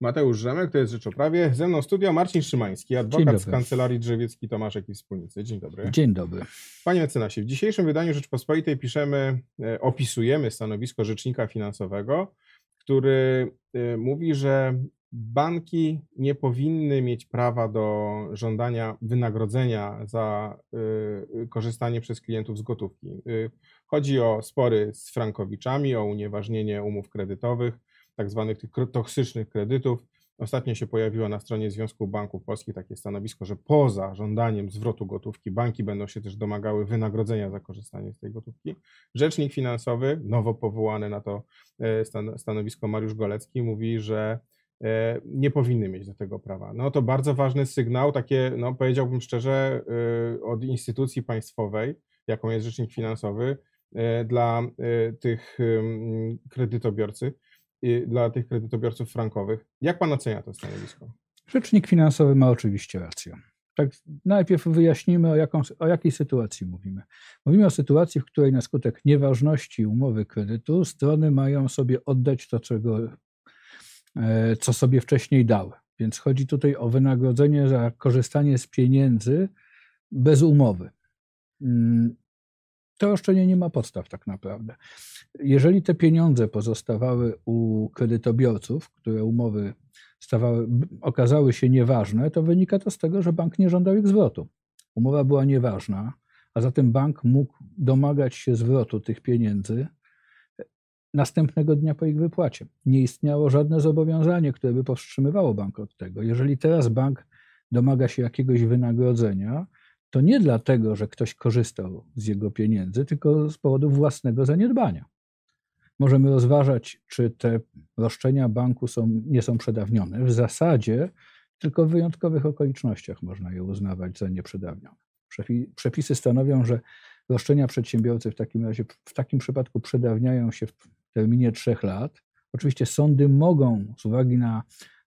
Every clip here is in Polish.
Mateusz Rzemek, to jest Rzecz o Prawie. Ze mną studio Marcin Szymański, adwokat z Kancelarii Drzewiecki Tomasz i Wspólnicy. Dzień dobry. Dzień dobry. Panie mecenasie, w dzisiejszym wydaniu Rzeczpospolitej piszemy, e, opisujemy stanowisko rzecznika finansowego, który e, mówi, że banki nie powinny mieć prawa do żądania wynagrodzenia za e, korzystanie przez klientów z gotówki. Chodzi o spory z frankowiczami, o unieważnienie umów kredytowych, tak zwanych tych toksycznych kredytów. Ostatnio się pojawiło na stronie Związku Banków Polskich takie stanowisko, że poza żądaniem zwrotu gotówki banki będą się też domagały wynagrodzenia za korzystanie z tej gotówki. Rzecznik finansowy, nowo powołany na to e, stanowisko Mariusz Golecki, mówi, że e, nie powinny mieć do tego prawa. No to bardzo ważny sygnał, takie, no powiedziałbym szczerze, e, od instytucji państwowej, jaką jest rzecznik finansowy, dla tych kredytobiorcy dla tych kredytobiorców frankowych. Jak pan ocenia to stanowisko? Rzecznik finansowy ma oczywiście rację. Tak, najpierw wyjaśnimy, o, jaką, o jakiej sytuacji mówimy. Mówimy o sytuacji, w której na skutek nieważności umowy kredytu strony mają sobie oddać to, czego, e, co sobie wcześniej dały. Więc chodzi tutaj o wynagrodzenie za korzystanie z pieniędzy bez umowy. To roszczenie nie ma podstaw tak naprawdę. Jeżeli te pieniądze pozostawały u kredytobiorców, które umowy stawały, okazały się nieważne, to wynika to z tego, że bank nie żądał ich zwrotu. Umowa była nieważna, a zatem bank mógł domagać się zwrotu tych pieniędzy następnego dnia po ich wypłacie. Nie istniało żadne zobowiązanie, które by powstrzymywało bank od tego. Jeżeli teraz bank domaga się jakiegoś wynagrodzenia, to nie dlatego, że ktoś korzystał z jego pieniędzy, tylko z powodu własnego zaniedbania. Możemy rozważać, czy te roszczenia banku są, nie są przedawnione. W zasadzie tylko w wyjątkowych okolicznościach można je uznawać za nieprzedawnione. Przepisy stanowią, że roszczenia przedsiębiorcy w takim razie w takim przypadku przedawniają się w terminie trzech lat. Oczywiście sądy mogą z uwagi na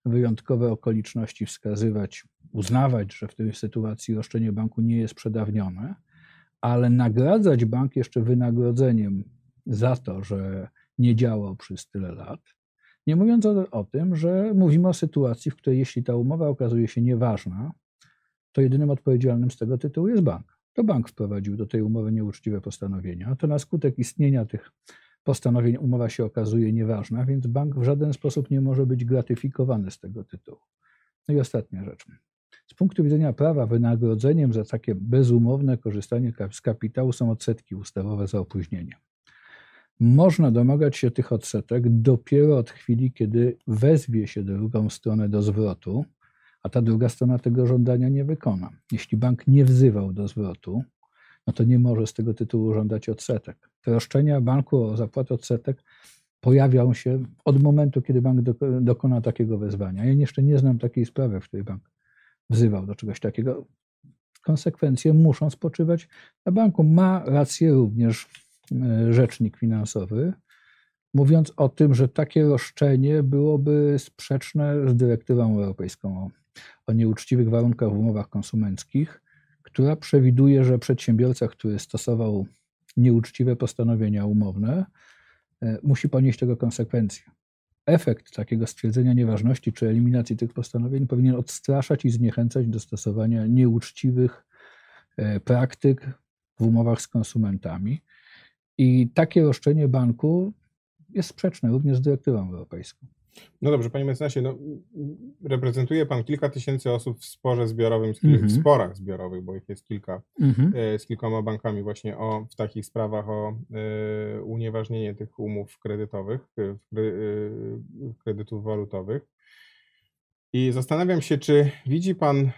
wyjątkowe okoliczności wskazywać uznawać, że w tej sytuacji roszczenie banku nie jest przedawnione, ale nagradzać bank jeszcze wynagrodzeniem za to, że nie działał przez tyle lat. Nie mówiąc o, o, tym, że mówimy o sytuacji, w której jeśli ta umowa okazuje się nieważna, to jedynym odpowiedzialnym z tego tytułu jest bank. To bank wprowadził do tej umowy nieuczciwe postanowienia, to na skutek istnienia tych postanowień umowa się okazuje nieważna, więc bank w żaden sposób nie może być gratyfikowany z tego tytułu. No i ostatnia rzecz. Z punktu widzenia prawa wynagrodzeniem za takie bezumowne korzystanie z kapitału są odsetki ustawowe za opóźnienie. Można domagać się tych odsetek dopiero od chwili, kiedy wezwie się drugą stronę do zwrotu, a ta druga strona tego żądania nie wykona. Jeśli bank nie wzywał do zwrotu, no to nie może z tego tytułu żądać odsetek. Te roszczenia banku o zapłatę odsetek pojawią się od momentu, kiedy bank dokona takiego wezwania. Ja jeszcze nie znam takiej sprawy, w której bank wzywał do czegoś takiego. Konsekwencje muszą spoczywać na banku. Ma rację również e, rzecznik finansowy, mówiąc o tym, że takie roszczenie byłoby sprzeczne z dyrektywą europejską o, o nieuczciwych warunkach w umowach konsumenckich, która przewiduje, że przedsiębiorca, który stosował nieuczciwe postanowienia umowne, e, musi ponieść tego konsekwencje efekt takiego stwierdzenia nieważności czy eliminacji tych postanowień powinien odstraszać i zniechęcać do stosowania nieuczciwych e, praktyk w umowach z konsumentami. I takie roszczenie banku jest sprzeczne również z dyrektywą europejską. No dobrze, panie mecenasie, no, reprezentuje pan kilka tysięcy osób w sporze zbiorowym, w mm -hmm. sporach zbiorowych, bo ich jest kilka, mm -hmm. z kilkoma bankami właśnie o, w takich sprawach o e, unieważnienie tych umów kredytowych, e, kredytów walutowych. I zastanawiam się, czy widzi pan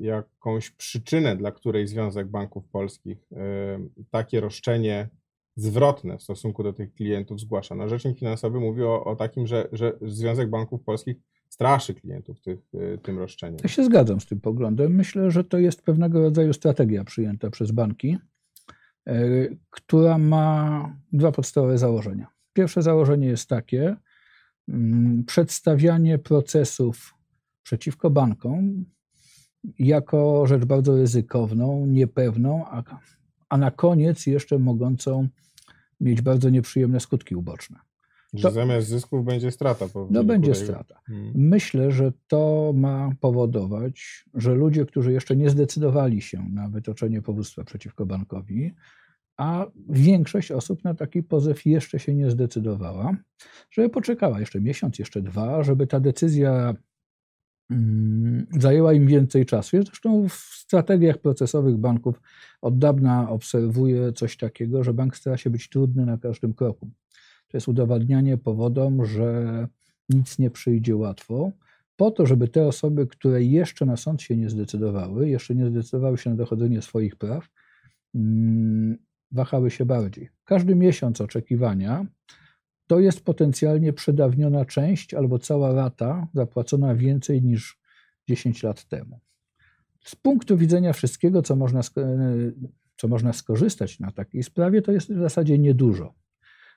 jakąś przyczynę, dla której Związek Banków Polskich takie roszczenie zwrotne w stosunku do tych klientów zgłasza. No, rzecznik finansowy mówi o, o takim, że, że Związek Banków Polskich straszy klientów tych, y, tym roszczeniem. Ja się zgadzam z tym poglądem. Myślę, że to jest pewnego rodzaju strategia przyjęta przez banki, y, która ma dwa podstawowe założenia. Pierwsze założenie jest takie, mm, przedstawianie procesów przeciwko bankom jako rzecz bardzo ryzykowną, niepewną, a, a na koniec jeszcze mogącą mieć bardzo nieprzyjemne skutki uboczne. To, zamiast zysków będzie strata. No będzie strata. Hmm. Myślę, że to ma powodować, że ludzie, którzy jeszcze nie zdecydowali się na wytoczenie powództwa przeciwko bankowi, a większość osób na taki pozew jeszcze się nie zdecydowała, żeby poczekała jeszcze miesiąc, jeszcze dwa, żeby ta decyzja zajęła im więcej czasu. Ja zresztą w strategiach procesowych banków od dawna obserwuję coś takiego, że bank stara się być trudny na każdym kroku. To jest udowadnianie powodom, że nic nie przyjdzie łatwo, po to, żeby te osoby, które jeszcze na sąd się nie zdecydowały, jeszcze nie zdecydowały się na dochodzenie swoich praw, mm, wahały się bardziej. Każdy miesiąc oczekiwania to jest potencjalnie przedawniona część albo cała rata zapłacona więcej niż 10 lat temu. Z punktu widzenia wszystkiego, co można, co można skorzystać na takiej sprawie, to jest w zasadzie niedużo.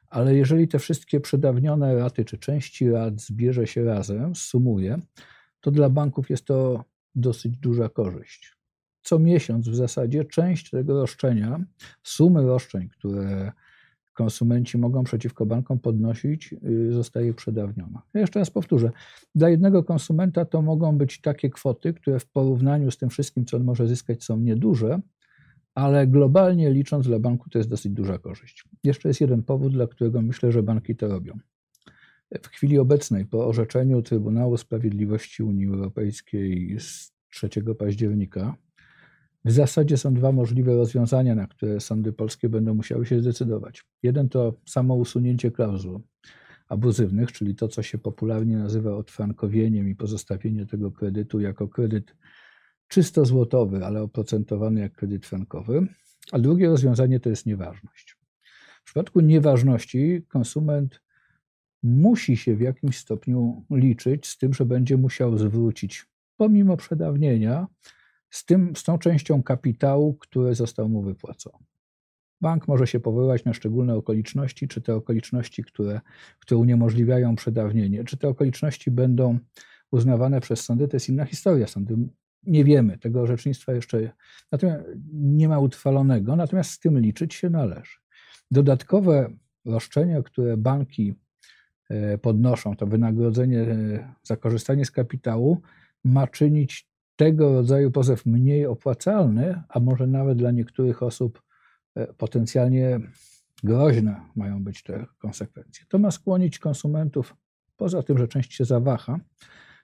Ale jeżeli te wszystkie przedawnione raty czy części rat zbierze się razem, sumuje, to dla banków jest to dosyć duża korzyść co miesiąc w zasadzie część tego roszczenia, sumy roszczeń, które konsumenci mogą przeciwko bankom podnosić, y, zostaje przedawniona. Ja jeszcze raz powtórzę. Dla jednego konsumenta to mogą być takie kwoty, które w porównaniu z tym wszystkim, co on może zyskać, są nieduże, ale globalnie licząc dla banku to jest dosyć duża korzyść. Jeszcze jest jeden powód, dla którego myślę, że banki to robią. W chwili obecnej, po orzeczeniu Trybunału Sprawiedliwości Unii Europejskiej z 3 października, w zasadzie są dwa możliwe rozwiązania, na które sądy polskie będą musiały się zdecydować. Jeden to samo usunięcie klauzul abuzywnych, czyli to, co się popularnie nazywa odfrankowieniem i pozostawienie tego kredytu jako kredyt czysto złotowy, ale oprocentowany jak kredyt frankowy. A drugie rozwiązanie to jest nieważność. W przypadku nieważności konsument musi się w jakimś stopniu liczyć z tym, że będzie musiał zwrócić, pomimo przedawnienia, z, tym, z tą częścią kapitału, który został mu wypłacony. Bank może się powoływać na szczególne okoliczności, czy te okoliczności, które, które uniemożliwiają przedawnienie, czy te okoliczności będą uznawane przez sądy, to jest inna historia. Sądy nie wiemy, tego orzecznictwa jeszcze natomiast nie ma utrwalonego, natomiast z tym liczyć się należy. Dodatkowe roszczenia, które banki e, podnoszą, to wynagrodzenie e, za korzystanie z kapitału ma czynić tego rodzaju pozew mniej opłacalny, a może nawet dla niektórych osób e, potencjalnie groźne mają być te konsekwencje. To ma skłonić konsumentów, poza tym, że część się zawaha,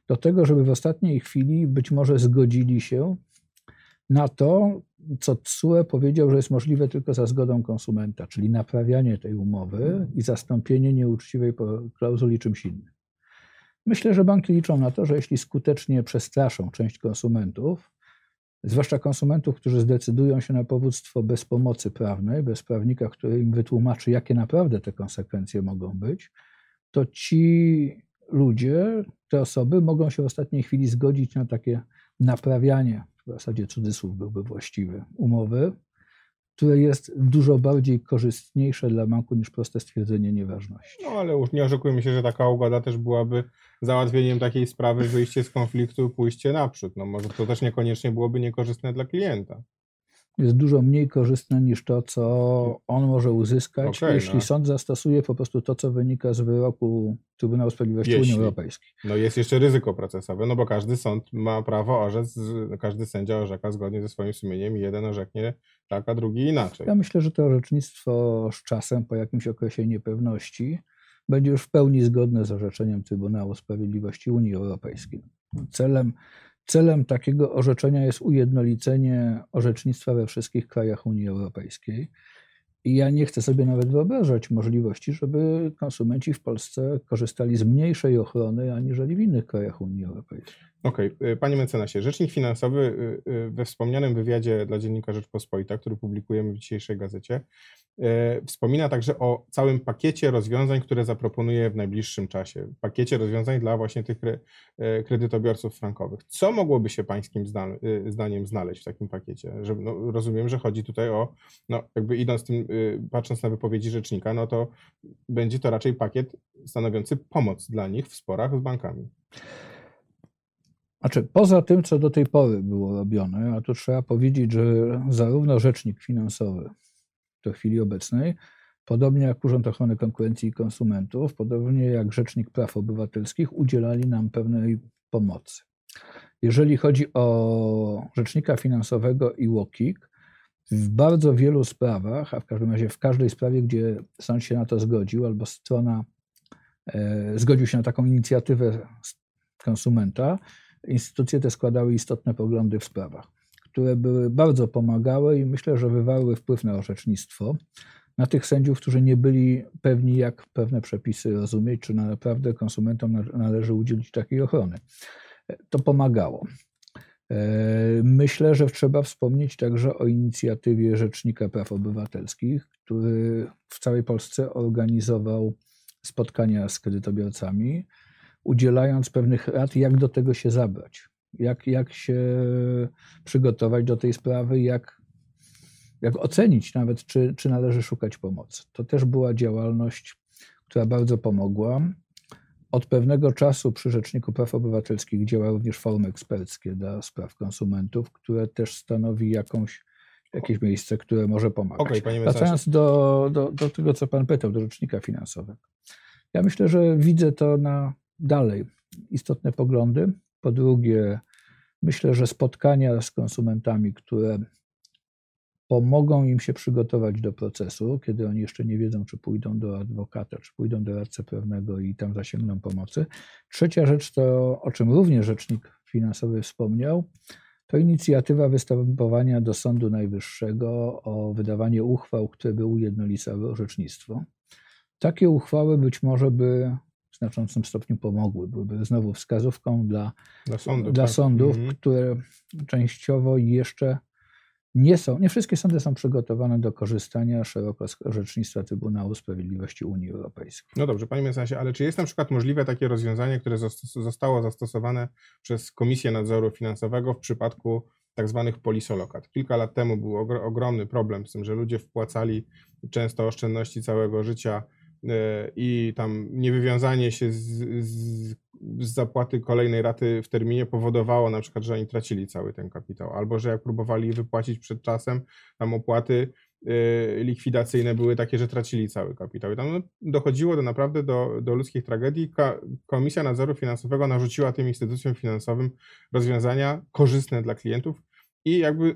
do tego, żeby w ostatniej chwili być może zgodzili się na to, co TSUE powiedział, że jest możliwe tylko za zgodą konsumenta, czyli naprawianie tej umowy i zastąpienie nieuczciwej klauzuli czymś innym. Myślę, że banki liczą na to, że jeśli skutecznie przestraszą część konsumentów, zwłaszcza konsumentów, którzy zdecydują się na powództwo bez pomocy prawnej, bez prawnika, który im wytłumaczy, jakie naprawdę te konsekwencje mogą być, to ci ludzie, te osoby mogą się w ostatniej chwili zgodzić na takie naprawianie, w zasadzie cudzysłów byłby właściwy, umowy, które jest dużo bardziej korzystniejsze dla banku niż proste stwierdzenie nieważności. No ale już nie oszukujmy się, że taka ugoda też byłaby załatwieniem takiej sprawy, wyjście z konfliktu, pójście naprzód. No może to też niekoniecznie byłoby niekorzystne dla klienta jest dużo mniej korzystne niż to, co on może uzyskać, okay, jeśli no. sąd zastosuje po prostu to, co wynika z wyroku Trybunału Sprawiedliwości jeśli. Unii Europejskiej. No jest jeszcze ryzyko procesowe, no bo każdy sąd ma prawo orzec, każdy sędzia orzeka zgodnie ze swoim sumieniem i jeden orzeknie tak, a drugi inaczej. Ja myślę, że to orzecznictwo z czasem, po jakimś okresie niepewności, będzie już w pełni zgodne z orzeczeniem Trybunału Sprawiedliwości Unii Europejskiej. Celem Celem takiego orzeczenia jest ujednolicenie orzecznictwa we wszystkich krajach Unii Europejskiej. I ja nie chcę sobie nawet wyobrażać możliwości, żeby konsumenci w Polsce korzystali z mniejszej ochrony aniżeli w innych krajach Unii Europejskiej. Okej, okay. panie mecenasie, rzecznik finansowy y, y, we wspomnianym wywiadzie dla dziennika Rzeczpospolita, który publikujemy w dzisiejszej gazecie, E, wspomina także o całym pakiecie rozwiązań, które zaproponuje w najbliższym czasie. Pakiecie rozwiązań dla właśnie tych kredytobiorców frankowych. Co mogłoby się Pańskim zdaniem znaleźć w takim pakiecie? Że, no, rozumiem, że chodzi tutaj o, no, jakby idąc tym, patrząc na wypowiedzi rzecznika, no to będzie to raczej pakiet stanowiący pomoc dla nich w sporach z bankami. Znaczy, poza tym, co do tej pory było robione, a tu trzeba powiedzieć, że zarówno rzecznik finansowy, do chwili obecnej, podobnie jak Urząd Ochrony Konkurencji i Konsumentów, podobnie jak Rzecznik Praw Obywatelskich, udzielali nam pewnej pomocy. Jeżeli chodzi o Rzecznika Finansowego i WOKIK, w bardzo wielu sprawach, a w każdym razie w każdej sprawie, gdzie sąd się na to zgodził, albo strona e, zgodził się na taką inicjatywę konsumenta, instytucje te składały istotne poglądy w sprawach, które były bardzo pomagały i myślę, że wywarły wpływ na orzecznictwo, na tych sędziów, którzy nie byli pewni, jak pewne przepisy rozumieć, czy naprawdę konsumentom należy udzielić takiej ochrony. To pomagało. E, myślę, że trzeba wspomnieć także o inicjatywie Rzecznika Praw Obywatelskich, który w całej Polsce organizował spotkania z kredytobiorcami, udzielając pewnych rad, jak do tego się zabrać, jak, jak się przygotować do tej sprawy, jak, jak ocenić nawet, czy, czy należy szukać pomocy. To też była działalność, która bardzo pomogła. Od pewnego czasu przy Rzeczniku Praw Obywatelskich działa również forum eksperckie dla spraw konsumentów, które też stanowi jakąś, jakieś miejsce, które może pomagać. Okay, panie Wracając do, do, do tego, co Pan pytał, do Rzecznika Finansowego. Ja myślę, że widzę to na dalej istotne poglądy. Po drugie, myślę, że spotkania z konsumentami, które pomogą im się przygotować do procesu, kiedy oni jeszcze nie wiedzą, czy pójdą do adwokata, czy pójdą do radcy prawnego i tam zasięgną pomocy. Trzecia rzecz to, o czym również rzecznik finansowy wspomniał, to inicjatywa występowania do Sądu Najwyższego o wydawanie uchwał, które by ujednolicały orzecznictwo. Takie uchwały być może by w znaczącym stopniu pomogły, byłyby znowu wskazówką dla, dla, sądu, dla tak. sądów, mhm. które częściowo jeszcze nie są, nie wszystkie sądy są przygotowane do korzystania szeroko z orzecznictwa Trybunału Sprawiedliwości Unii Europejskiej. No dobrze, panie mecenasie, ale czy jest na przykład możliwe takie rozwiązanie, które zostało zastosowane przez Komisję Nadzoru Finansowego w przypadku tak zwanych polisolokat? Kilka lat temu był ogromny problem z tym, że ludzie wpłacali często oszczędności całego życia i tam niewywiązanie się z, z, z, zapłaty kolejnej raty w terminie powodowało na przykład, że oni tracili cały ten kapitał, albo że jak próbowali wypłacić przed czasem, tam opłaty e, likwidacyjne były takie, że tracili cały kapitał. I tam no, dochodziło do naprawdę do, do ludzkich tragedii. Komisja Nadzoru Finansowego narzuciła tym instytucjom finansowym rozwiązania korzystne dla klientów, i jakby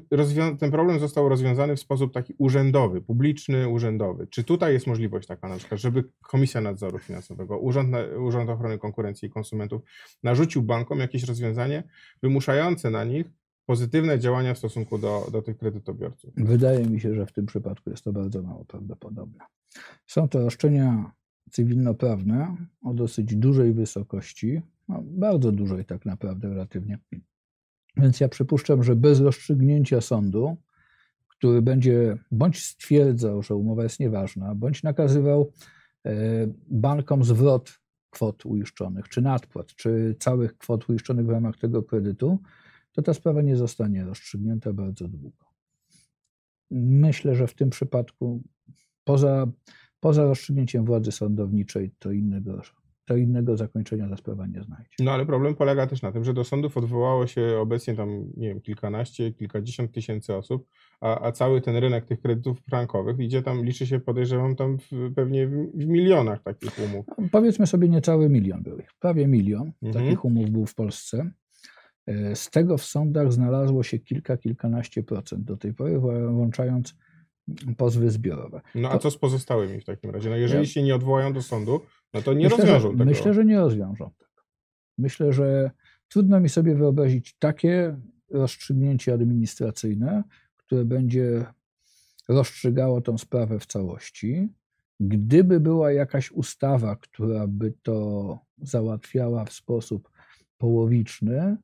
ten problem został rozwiązany w sposób taki urzędowy, publiczny, urzędowy. Czy tutaj jest możliwość taka na przykład, żeby Komisja Nadzoru Finansowego, Urząd, Urząd Ochrony Konkurencji i Konsumentów narzucił bankom jakieś rozwiązanie wymuszające na nich pozytywne działania w stosunku do, do tych kredytobiorców? Wydaje mi się, że w tym przypadku jest to bardzo mało prawdopodobne. Są to roszczenia cywilnoprawne o dosyć dużej wysokości, no bardzo dużej tak naprawdę relatywnie więc ja przypuszczam, że bez rozstrzygnięcia sądu, który będzie bądź stwierdzał, że umowa jest nieważna, bądź nakazywał e, bankom zwrot kwot uiszczonych, czy nadpłat, czy całych kwot uiszczonych w ramach tego kredytu, to ta sprawa nie zostanie rozstrzygnięta bardzo długo. Myślę, że w tym przypadku poza, poza rozstrzygnięciem władzy sądowniczej to innego to innego zakończenia ta sprawa nie znajdzie. No ale problem polega też na tym, że do sądów odwołało się obecnie tam, nie wiem, kilkanaście, kilkadziesiąt tysięcy osób, a, a cały ten rynek tych kredytów frankowych idzie tam, liczy się, podejrzewam, tam w, pewnie w, w, milionach takich umów. No, powiedzmy sobie niecały milion był ich, prawie milion mhm. takich umów był w Polsce. E, z tego w sądach znalazło się kilka, kilkanaście procent do tej pory, włączając pozwy zbiorowe. No a to, co z pozostałymi w takim razie? No jeżeli ja, się nie odwołają do sądu, no to nie myślę, rozwiążą tego. Myślę, że nie rozwiążą tego. Myślę, że trudno mi sobie wyobrazić takie rozstrzygnięcie administracyjne, które będzie rozstrzygało tą sprawę w całości. Gdyby była jakaś ustawa, która by to załatwiała w sposób połowiczny,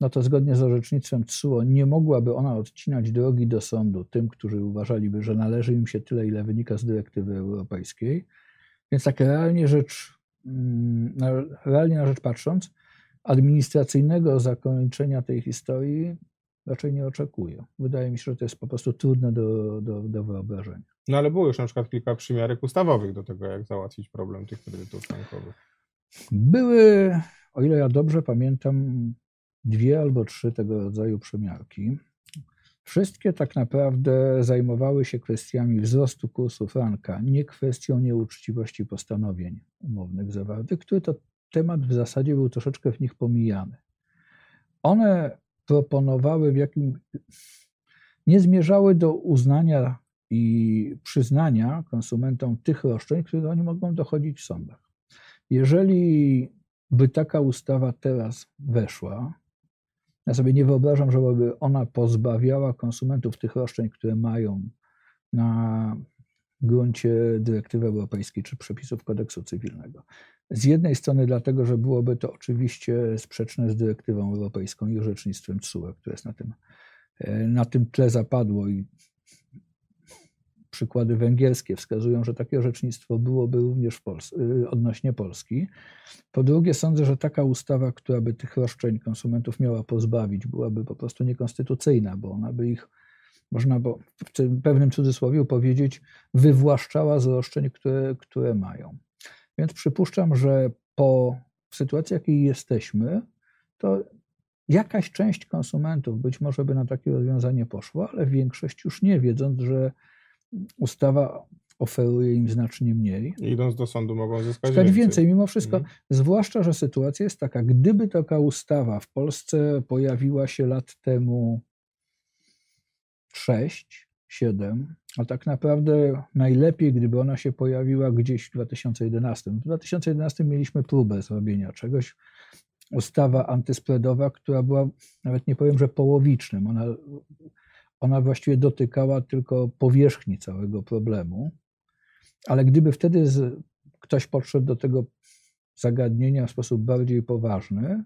no to zgodnie z orzecznictwem TSUO nie mogłaby ona odcinać drogi do sądu tym, którzy uważaliby, że należy im się tyle, ile wynika z dyrektywy europejskiej. Więc tak realnie rzecz, mm, realnie na rzecz patrząc, administracyjnego zakończenia tej historii raczej nie oczekuję. Wydaje mi się, że to jest po prostu trudne do, do, do wyobrażenia. No ale było już na przykład kilka przymiarek ustawowych do tego, jak załatwić problem tych kredytów bankowych. Były, o ile ja dobrze pamiętam, dwie albo trzy tego rodzaju przymiarki. Wszystkie tak naprawdę zajmowały się kwestiami wzrostu kursu franka, nie kwestią nieuczciwości postanowień umownych zawartych, który to temat w zasadzie był troszeczkę w nich pomijany. One proponowały w jakim nie zmierzały do uznania i przyznania konsumentom tych roszczeń, które oni mogą dochodzić w sądach. Jeżeli by taka ustawa teraz weszła, ja sobie nie wyobrażam, żeby ona pozbawiała konsumentów tych roszczeń, które mają na gruncie dyrektywy europejskiej czy przepisów kodeksu cywilnego. Z jednej strony dlatego, że byłoby to oczywiście sprzeczne z dyrektywą europejską i orzecznictwem TSUE, które jest na tym, e, na tym tle zapadło i przykłady węgierskie wskazują, że takie orzecznictwo byłoby również Pols y, odnośnie Polski. Po drugie, sądzę, że taka ustawa, która by tych roszczeń konsumentów miała pozbawić, byłaby po prostu niekonstytucyjna, bo ona by ich, można bo w pewnym cudzysłowie powiedzieć, wywłaszczała z roszczeń, które, które mają. Więc przypuszczam, że po sytuacji, jakiej jesteśmy, to jakaś część konsumentów być może by na takie rozwiązanie poszła, ale większość już nie, wiedząc, że ustawa oferuje im znacznie mniej. I idąc do sądu mogą zyskać więcej. więcej. Mimo wszystko, mhm. zwłaszcza, że sytuacja jest taka, gdyby taka ustawa w Polsce pojawiła się lat temu 6, 7, a tak naprawdę najlepiej, gdyby ona się pojawiła gdzieś w 2011. W 2011 mieliśmy próbę zrobienia czegoś, ustawa antyspreadowa, która była, nawet nie powiem, że połowicznym. Ona ona właściwie dotykała tylko powierzchni całego problemu, ale gdyby wtedy z, ktoś podszedł do tego zagadnienia w sposób bardziej poważny,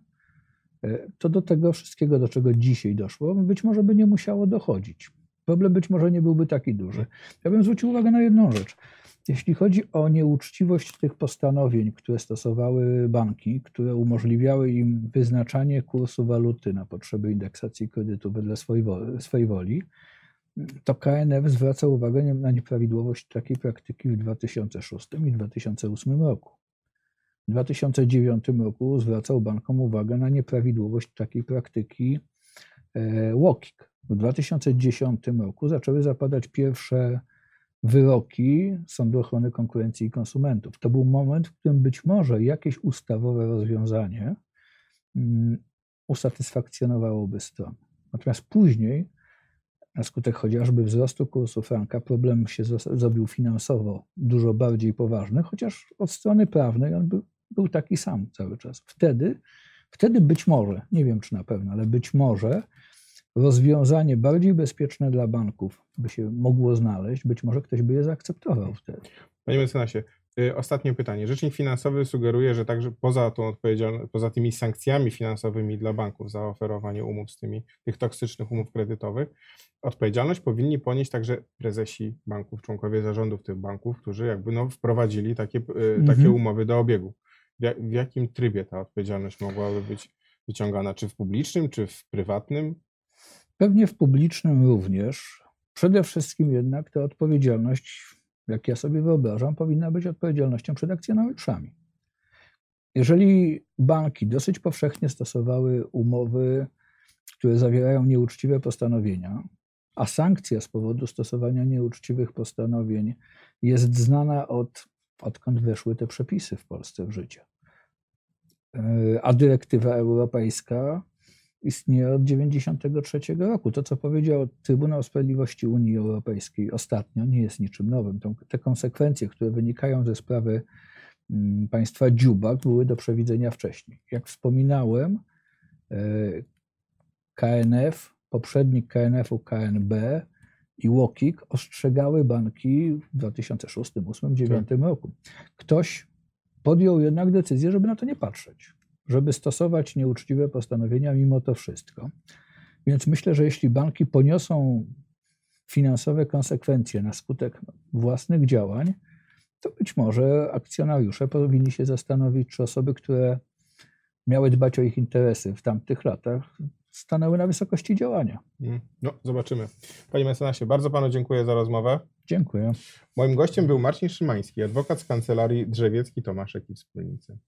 e, to do tego wszystkiego, do czego dzisiaj doszło, być może by nie musiało dochodzić. Problem być może nie byłby taki duży. Ja bym zwrócił uwagę na jedną rzecz. Jeśli chodzi o nieuczciwość tych postanowień, które stosowały banki, które umożliwiały im wyznaczanie kursu waluty na potrzeby indeksacji kredytu wedle swojej woli, swojej woli to KNF zwraca uwagę na nieprawidłowość takiej praktyki w 2006 i 2008 roku. W 2009 roku zwracał bankom uwagę na nieprawidłowość takiej praktyki WOKIK. E, w 2010 roku zaczęły zapadać pierwsze wyroki Sądu Ochrony Konkurencji i Konsumentów. To był moment, w którym być może jakieś ustawowe rozwiązanie mm, usatysfakcjonowałoby stronę. Natomiast później, na skutek chociażby wzrostu kursu franka, problem się zrobił finansowo dużo bardziej poważny, chociaż od strony prawnej on był, był taki sam cały czas. Wtedy, wtedy być może, nie wiem czy na pewno, ale być może rozwiązanie bardziej bezpieczne dla banków by się mogło znaleźć, być może ktoś by je zaakceptował wtedy. Panie mecenasie, y, ostatnie pytanie. Rzecznik finansowy sugeruje, że także poza tą poza tymi sankcjami finansowymi dla banków za oferowanie umów z tymi, tych toksycznych umów kredytowych, odpowiedzialność powinni ponieść także prezesi banków, członkowie zarządów tych banków, którzy jakby no wprowadzili takie, y, mhm. takie umowy do obiegu. W jakim trybie ta odpowiedzialność mogłaby być wyciągana? Czy w publicznym, czy w prywatnym? Pewnie w publicznym również. Przede wszystkim jednak ta odpowiedzialność, jak ja sobie wyobrażam, powinna być odpowiedzialnością przed akcjonariuszami. Jeżeli banki dosyć powszechnie stosowały umowy, które zawierają nieuczciwe postanowienia, a sankcja z powodu stosowania nieuczciwych postanowień jest znana od odkąd weszły te przepisy w Polsce w życie. E, a dyrektywa europejska istnieje od 1993 roku. To, co powiedział Trybunał Sprawiedliwości Unii Europejskiej ostatnio, nie jest niczym nowym. Te konsekwencje, które wynikają ze sprawy mm, państwa Dziubak, były do przewidzenia wcześniej. Jak wspominałem, e, KNF, poprzednik KNF-u KNB i WOKIK ostrzegały banki w 2006, 2008, 2009 roku. Ktoś podjął jednak decyzję, żeby na to nie patrzeć żeby stosować nieuczciwe postanowienia mimo to wszystko. Więc myślę, że jeśli banki poniosą finansowe konsekwencje na skutek własnych działań, to być może akcjonariusze powinni się zastanowić, czy osoby, które miały dbać o ich interesy w tamtych latach, stanęły na wysokości działania. Mm, no, zobaczymy. Panie mecenasie, bardzo panu dziękuję za rozmowę. Dziękuję. Moim gościem był Marcin Szymański, adwokat z kancelarii Drzewiecki Tomaszek i Wspólnicy.